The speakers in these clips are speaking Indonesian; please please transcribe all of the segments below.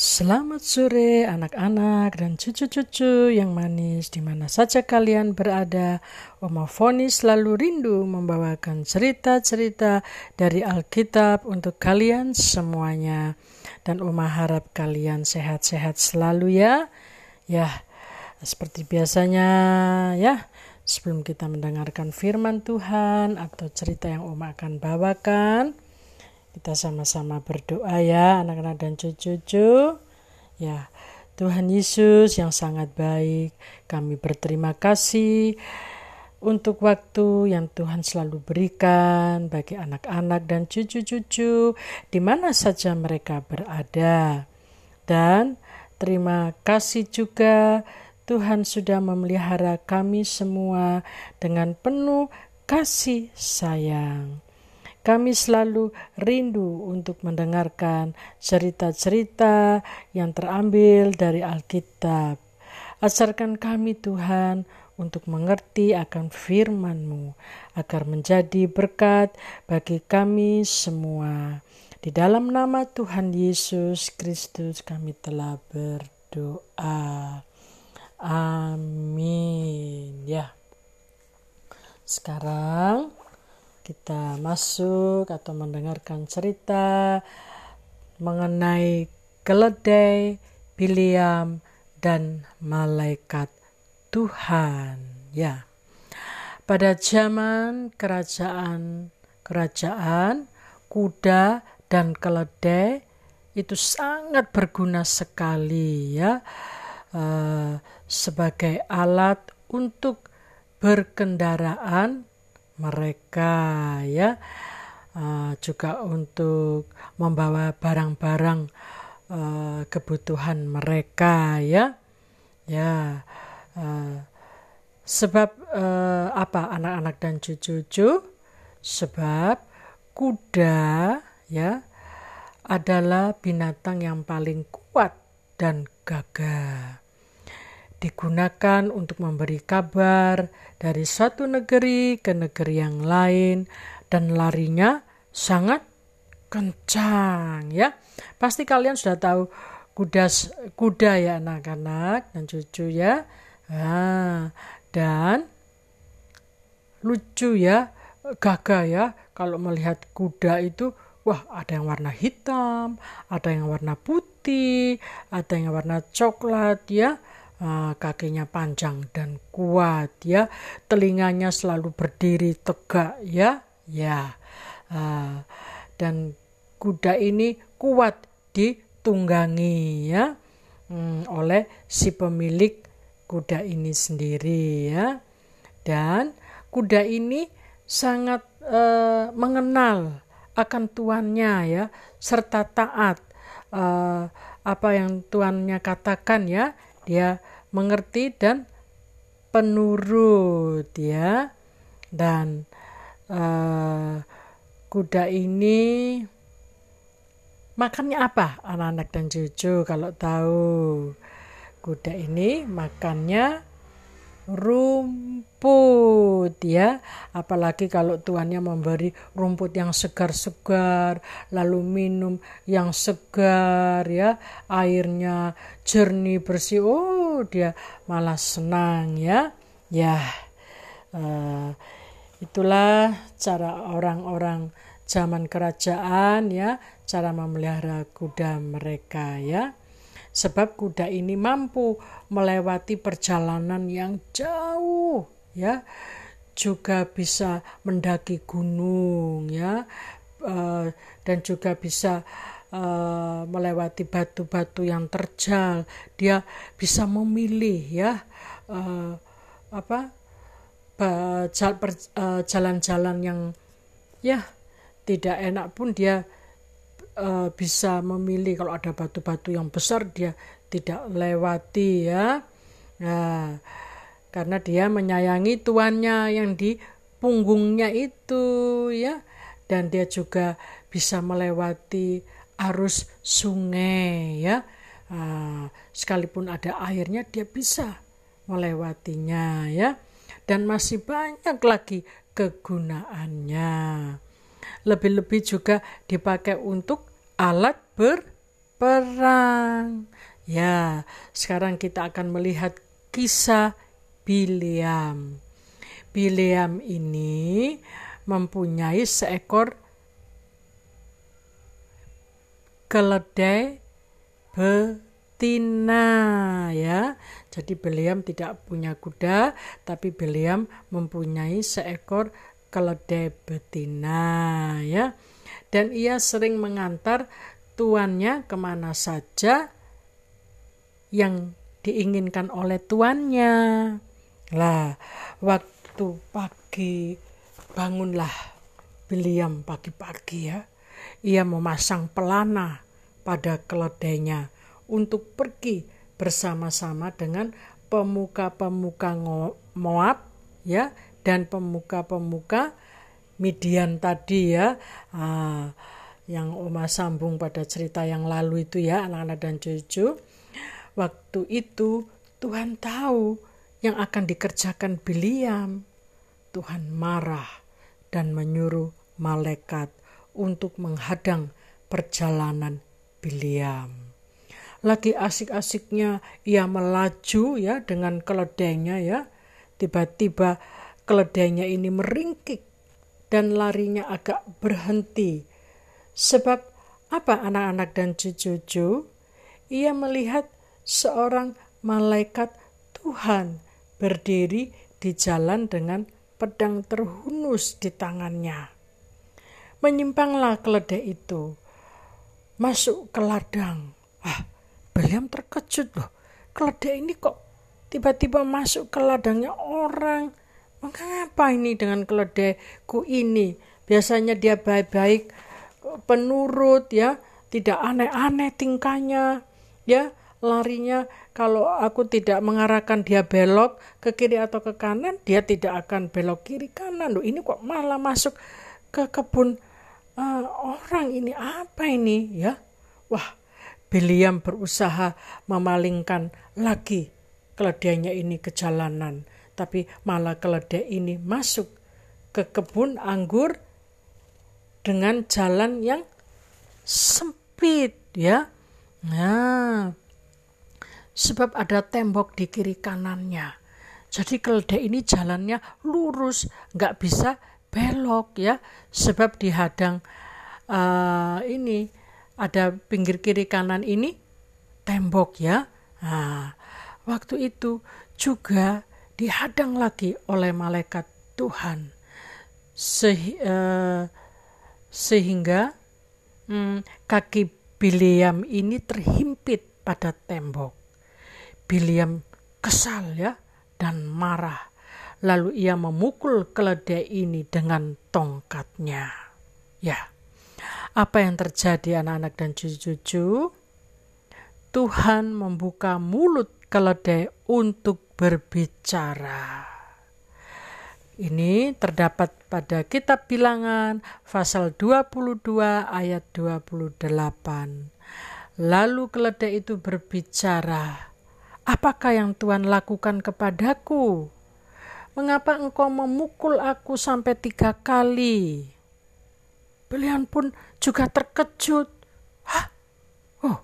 Selamat sore anak-anak dan cucu-cucu yang manis di mana saja kalian berada. Oma Foni selalu rindu membawakan cerita-cerita dari Alkitab untuk kalian semuanya. Dan Oma harap kalian sehat-sehat selalu ya. Ya, seperti biasanya ya. Sebelum kita mendengarkan firman Tuhan atau cerita yang Oma akan bawakan, kita sama-sama berdoa ya anak-anak dan cucu-cucu. Ya, Tuhan Yesus yang sangat baik, kami berterima kasih untuk waktu yang Tuhan selalu berikan bagi anak-anak dan cucu-cucu di mana saja mereka berada. Dan terima kasih juga Tuhan sudah memelihara kami semua dengan penuh kasih sayang. Kami selalu rindu untuk mendengarkan cerita-cerita yang terambil dari Alkitab. Ajarkan kami Tuhan untuk mengerti akan firman-Mu, agar menjadi berkat bagi kami semua. Di dalam nama Tuhan Yesus Kristus kami telah berdoa. Amin. Ya. Sekarang kita masuk atau mendengarkan cerita mengenai keledai, Biliam, dan malaikat Tuhan. Ya, pada zaman kerajaan kerajaan kuda dan keledai itu sangat berguna sekali ya uh, sebagai alat untuk berkendaraan mereka ya. Uh, juga untuk membawa barang-barang uh, kebutuhan mereka ya. Ya uh, sebab uh, apa? Anak-anak dan cucu-cucu sebab kuda ya adalah binatang yang paling kuat dan gagah digunakan untuk memberi kabar dari satu negeri ke negeri yang lain dan larinya sangat kencang ya. Pasti kalian sudah tahu kuda kuda ya anak-anak dan cucu ya. Nah, dan lucu ya, gagah ya kalau melihat kuda itu wah ada yang warna hitam, ada yang warna putih, ada yang warna coklat ya uh, kakinya panjang dan kuat ya. Telinganya selalu berdiri tegak ya. Ya. Uh, dan kuda ini kuat ditunggangi ya. Um, oleh si pemilik kuda ini sendiri ya. Dan kuda ini sangat uh, mengenal akan tuannya ya serta taat. Uh, apa yang tuannya katakan ya dia mengerti dan penurut ya. Dan uh, kuda ini makannya apa anak-anak dan cucu kalau tahu? Kuda ini makannya rumput ya. Apalagi kalau tuannya memberi rumput yang segar-segar lalu minum yang segar ya. Airnya jernih bersih. Oh dia malah senang ya. Ya uh, itulah cara orang-orang zaman kerajaan ya cara memelihara kuda mereka ya. Sebab kuda ini mampu melewati perjalanan yang jauh ya. Juga bisa mendaki gunung ya. Uh, dan juga bisa uh, melewati batu-batu yang terjal dia bisa memilih ya uh, apa jalan-jalan yang ya tidak enak pun dia uh, bisa memilih kalau ada batu-batu yang besar dia tidak lewati ya. Nah, karena dia menyayangi tuannya yang di punggungnya itu ya dan dia juga bisa melewati arus sungai ya. Uh, sekalipun ada airnya dia bisa melewatinya ya dan masih banyak lagi kegunaannya lebih-lebih juga dipakai untuk alat perang. Ya, sekarang kita akan melihat kisah Bileam. Bileam ini mempunyai seekor keledai betina ya. Jadi Bileam tidak punya kuda, tapi Bileam mempunyai seekor keledai betina ya. Dan ia sering mengantar tuannya ke mana saja yang diinginkan oleh tuannya. Lah, waktu pagi bangunlah William pagi-pagi ya. Ia memasang pelana pada keledainya untuk pergi bersama-sama dengan pemuka-pemuka Moab ya dan pemuka-pemuka Midian tadi ya. Ah, yang Oma sambung pada cerita yang lalu itu ya anak-anak dan cucu. Waktu itu Tuhan tahu yang akan dikerjakan Biliam. Tuhan marah dan menyuruh malaikat untuk menghadang perjalanan Biliam. Lagi asik-asiknya ia melaju ya dengan keledainya ya. Tiba-tiba keledainya ini meringkik dan larinya agak berhenti Sebab apa anak-anak dan cucu-cucu? Ia melihat seorang malaikat Tuhan berdiri di jalan dengan pedang terhunus di tangannya. Menyimpanglah keledai itu, masuk ke ladang. Ah, Beliam terkejut loh. Keledai ini kok tiba-tiba masuk ke ladangnya orang. Mengapa ini dengan keledaiku ini? Biasanya dia baik-baik penurut ya, tidak aneh-aneh tingkahnya ya, larinya kalau aku tidak mengarahkan dia belok ke kiri atau ke kanan, dia tidak akan belok kiri kanan. Loh, ini kok malah masuk ke kebun uh, orang ini apa ini ya? Wah, Biliam berusaha memalingkan lagi keledainya ini ke jalanan, tapi malah keledai ini masuk ke kebun anggur dengan jalan yang sempit ya. Nah, sebab ada tembok di kiri kanannya. Jadi keledai ini jalannya lurus, nggak bisa belok ya, sebab dihadang uh, ini ada pinggir kiri kanan ini tembok ya. Nah, waktu itu juga dihadang lagi oleh malaikat Tuhan. Se, uh, sehingga hmm, kaki Biliam ini terhimpit pada tembok. Biliam kesal ya dan marah. Lalu ia memukul keledai ini dengan tongkatnya. Ya, apa yang terjadi anak-anak dan cucu-cucu? Tuhan membuka mulut keledai untuk berbicara. Ini terdapat pada kitab bilangan pasal 22 ayat 28. Lalu keledai itu berbicara, Apakah yang Tuhan lakukan kepadaku? Mengapa engkau memukul aku sampai tiga kali? Belian pun juga terkejut. Hah? Oh,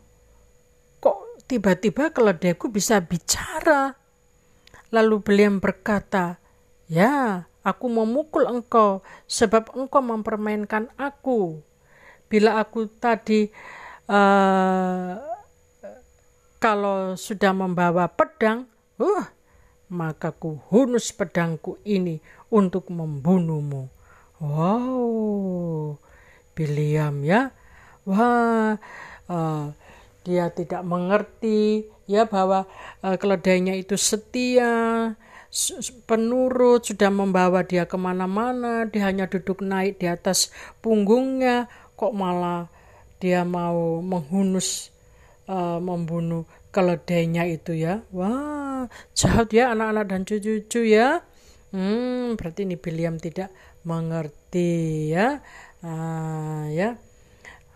kok tiba-tiba keledaiku bisa bicara? Lalu beliau berkata, Ya, aku memukul engkau sebab engkau mempermainkan aku. Bila aku tadi uh, kalau sudah membawa pedang, uh, maka ku hunus pedangku ini untuk membunuhmu. Wow, Biliam ya, wah, uh, dia tidak mengerti ya bahwa uh, keledainya itu setia, penurut sudah membawa dia ke mana-mana dia hanya duduk naik di atas punggungnya kok malah dia mau menghunus uh, membunuh keledainya itu ya. Wah jahat ya anak-anak dan cucu-cucu ya hmm berarti ini William tidak mengerti ya uh, ya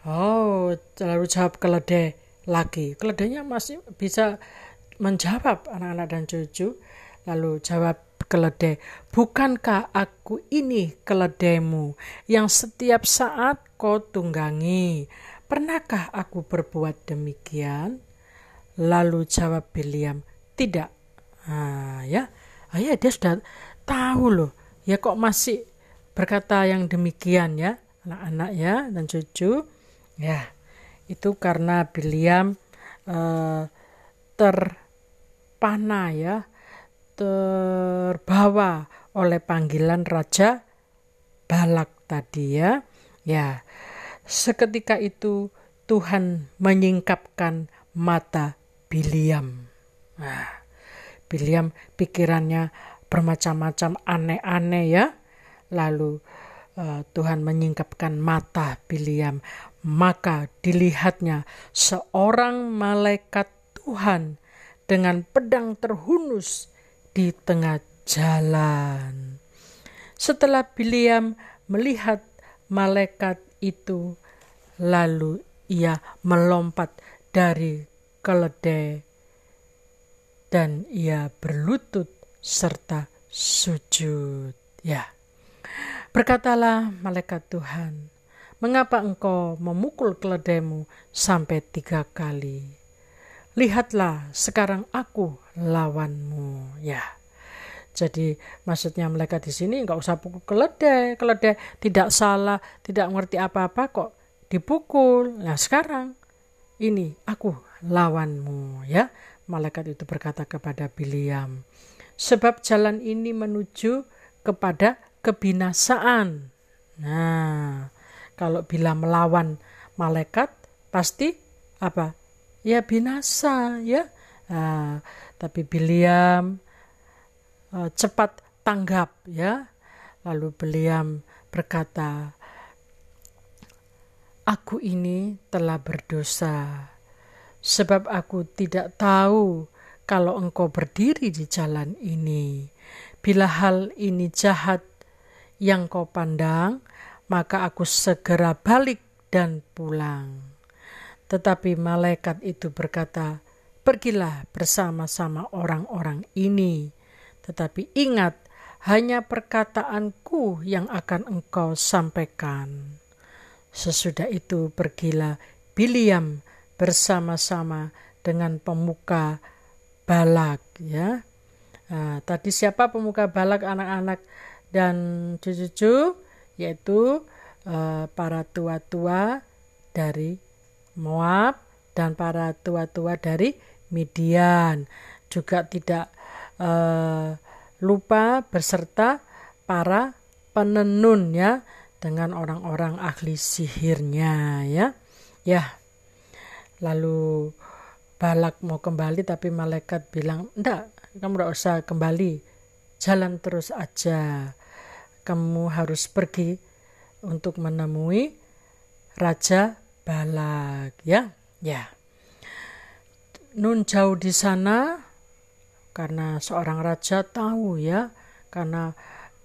oh lalu jawab keledai lagi keledainya masih bisa menjawab anak-anak dan cucu Lalu jawab keledai, bukankah aku ini keledaimu yang setiap saat kau tunggangi? Pernahkah aku berbuat demikian? Lalu jawab Biliam, tidak. Nah, ya, ah, ya dia sudah tahu loh. Ya kok masih berkata yang demikian ya, anak-anak ya dan cucu. Ya, itu karena Biliam eh, terpana ya, terbawa oleh panggilan Raja Balak tadi ya. Ya, seketika itu Tuhan menyingkapkan mata Biliam. Nah, Biliam pikirannya bermacam-macam aneh-aneh ya. Lalu uh, Tuhan menyingkapkan mata Biliam. Maka dilihatnya seorang malaikat Tuhan dengan pedang terhunus di tengah jalan. Setelah Biliam melihat malaikat itu, lalu ia melompat dari keledai dan ia berlutut serta sujud. Ya. Berkatalah malaikat Tuhan, mengapa engkau memukul keledaimu sampai tiga kali? Lihatlah sekarang aku lawanmu. Ya. Jadi maksudnya malaikat di sini nggak usah pukul keledai, keledai tidak salah, tidak ngerti apa-apa kok dipukul. Nah sekarang ini aku lawanmu ya. Malaikat itu berkata kepada Biliam, sebab jalan ini menuju kepada kebinasaan. Nah, kalau bila melawan malaikat pasti apa? Ya binasa ya. Nah, tapi Biliam uh, cepat tanggap ya. Lalu Biliam berkata, Aku ini telah berdosa, sebab aku tidak tahu kalau engkau berdiri di jalan ini. Bila hal ini jahat yang kau pandang, maka aku segera balik dan pulang. Tetapi malaikat itu berkata, "Pergilah bersama-sama orang-orang ini, tetapi ingat, hanya perkataanku yang akan engkau sampaikan." Sesudah itu pergilah Biliam bersama-sama dengan pemuka Balak ya. Nah, tadi siapa pemuka Balak anak-anak dan cucu-cucu? Yaitu uh, para tua-tua dari Moab dan para tua-tua dari Midian. Juga tidak uh, lupa berserta para penenun ya dengan orang-orang ahli sihirnya ya. Ya lalu Balak mau kembali tapi malaikat bilang enggak kamu tidak usah kembali jalan terus aja. Kamu harus pergi untuk menemui Raja Balak, ya, ya. Nun jauh di sana karena seorang raja tahu ya, karena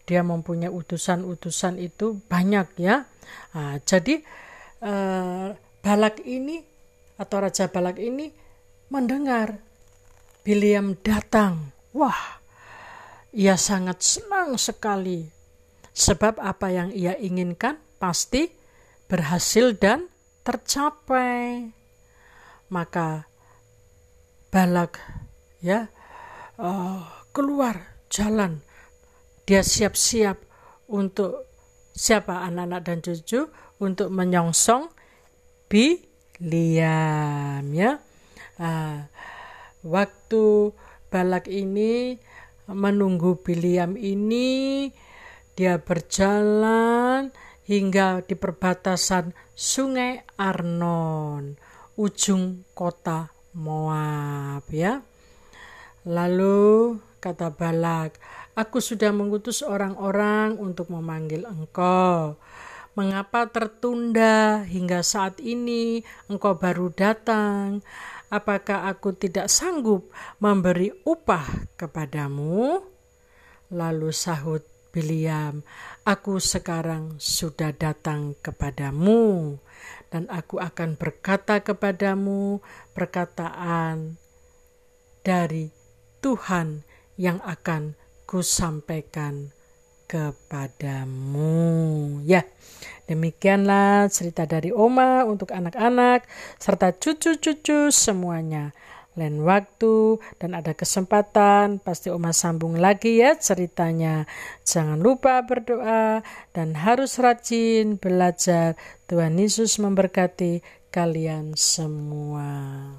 dia mempunyai utusan-utusan itu banyak ya. Nah, jadi eh, Balak ini atau Raja Balak ini mendengar Biliam datang. Wah, ia sangat senang sekali, sebab apa yang ia inginkan pasti berhasil dan tercapai. Maka Balak ya uh, keluar jalan, dia siap-siap untuk siapa anak-anak dan cucu untuk menyongsong Biliam ya. Uh, waktu Balak ini menunggu Biliam ini dia berjalan hingga di perbatasan Sungai Arnon, ujung kota Moab ya. Lalu kata Balak, aku sudah mengutus orang-orang untuk memanggil engkau. Mengapa tertunda hingga saat ini engkau baru datang? apakah aku tidak sanggup memberi upah kepadamu? Lalu sahut Biliam, aku sekarang sudah datang kepadamu, dan aku akan berkata kepadamu perkataan dari Tuhan yang akan kusampaikan kepadamu. Ya, demikianlah cerita dari Oma untuk anak-anak serta cucu-cucu semuanya. Lain waktu dan ada kesempatan, pasti Oma sambung lagi ya ceritanya. Jangan lupa berdoa dan harus rajin belajar. Tuhan Yesus memberkati kalian semua.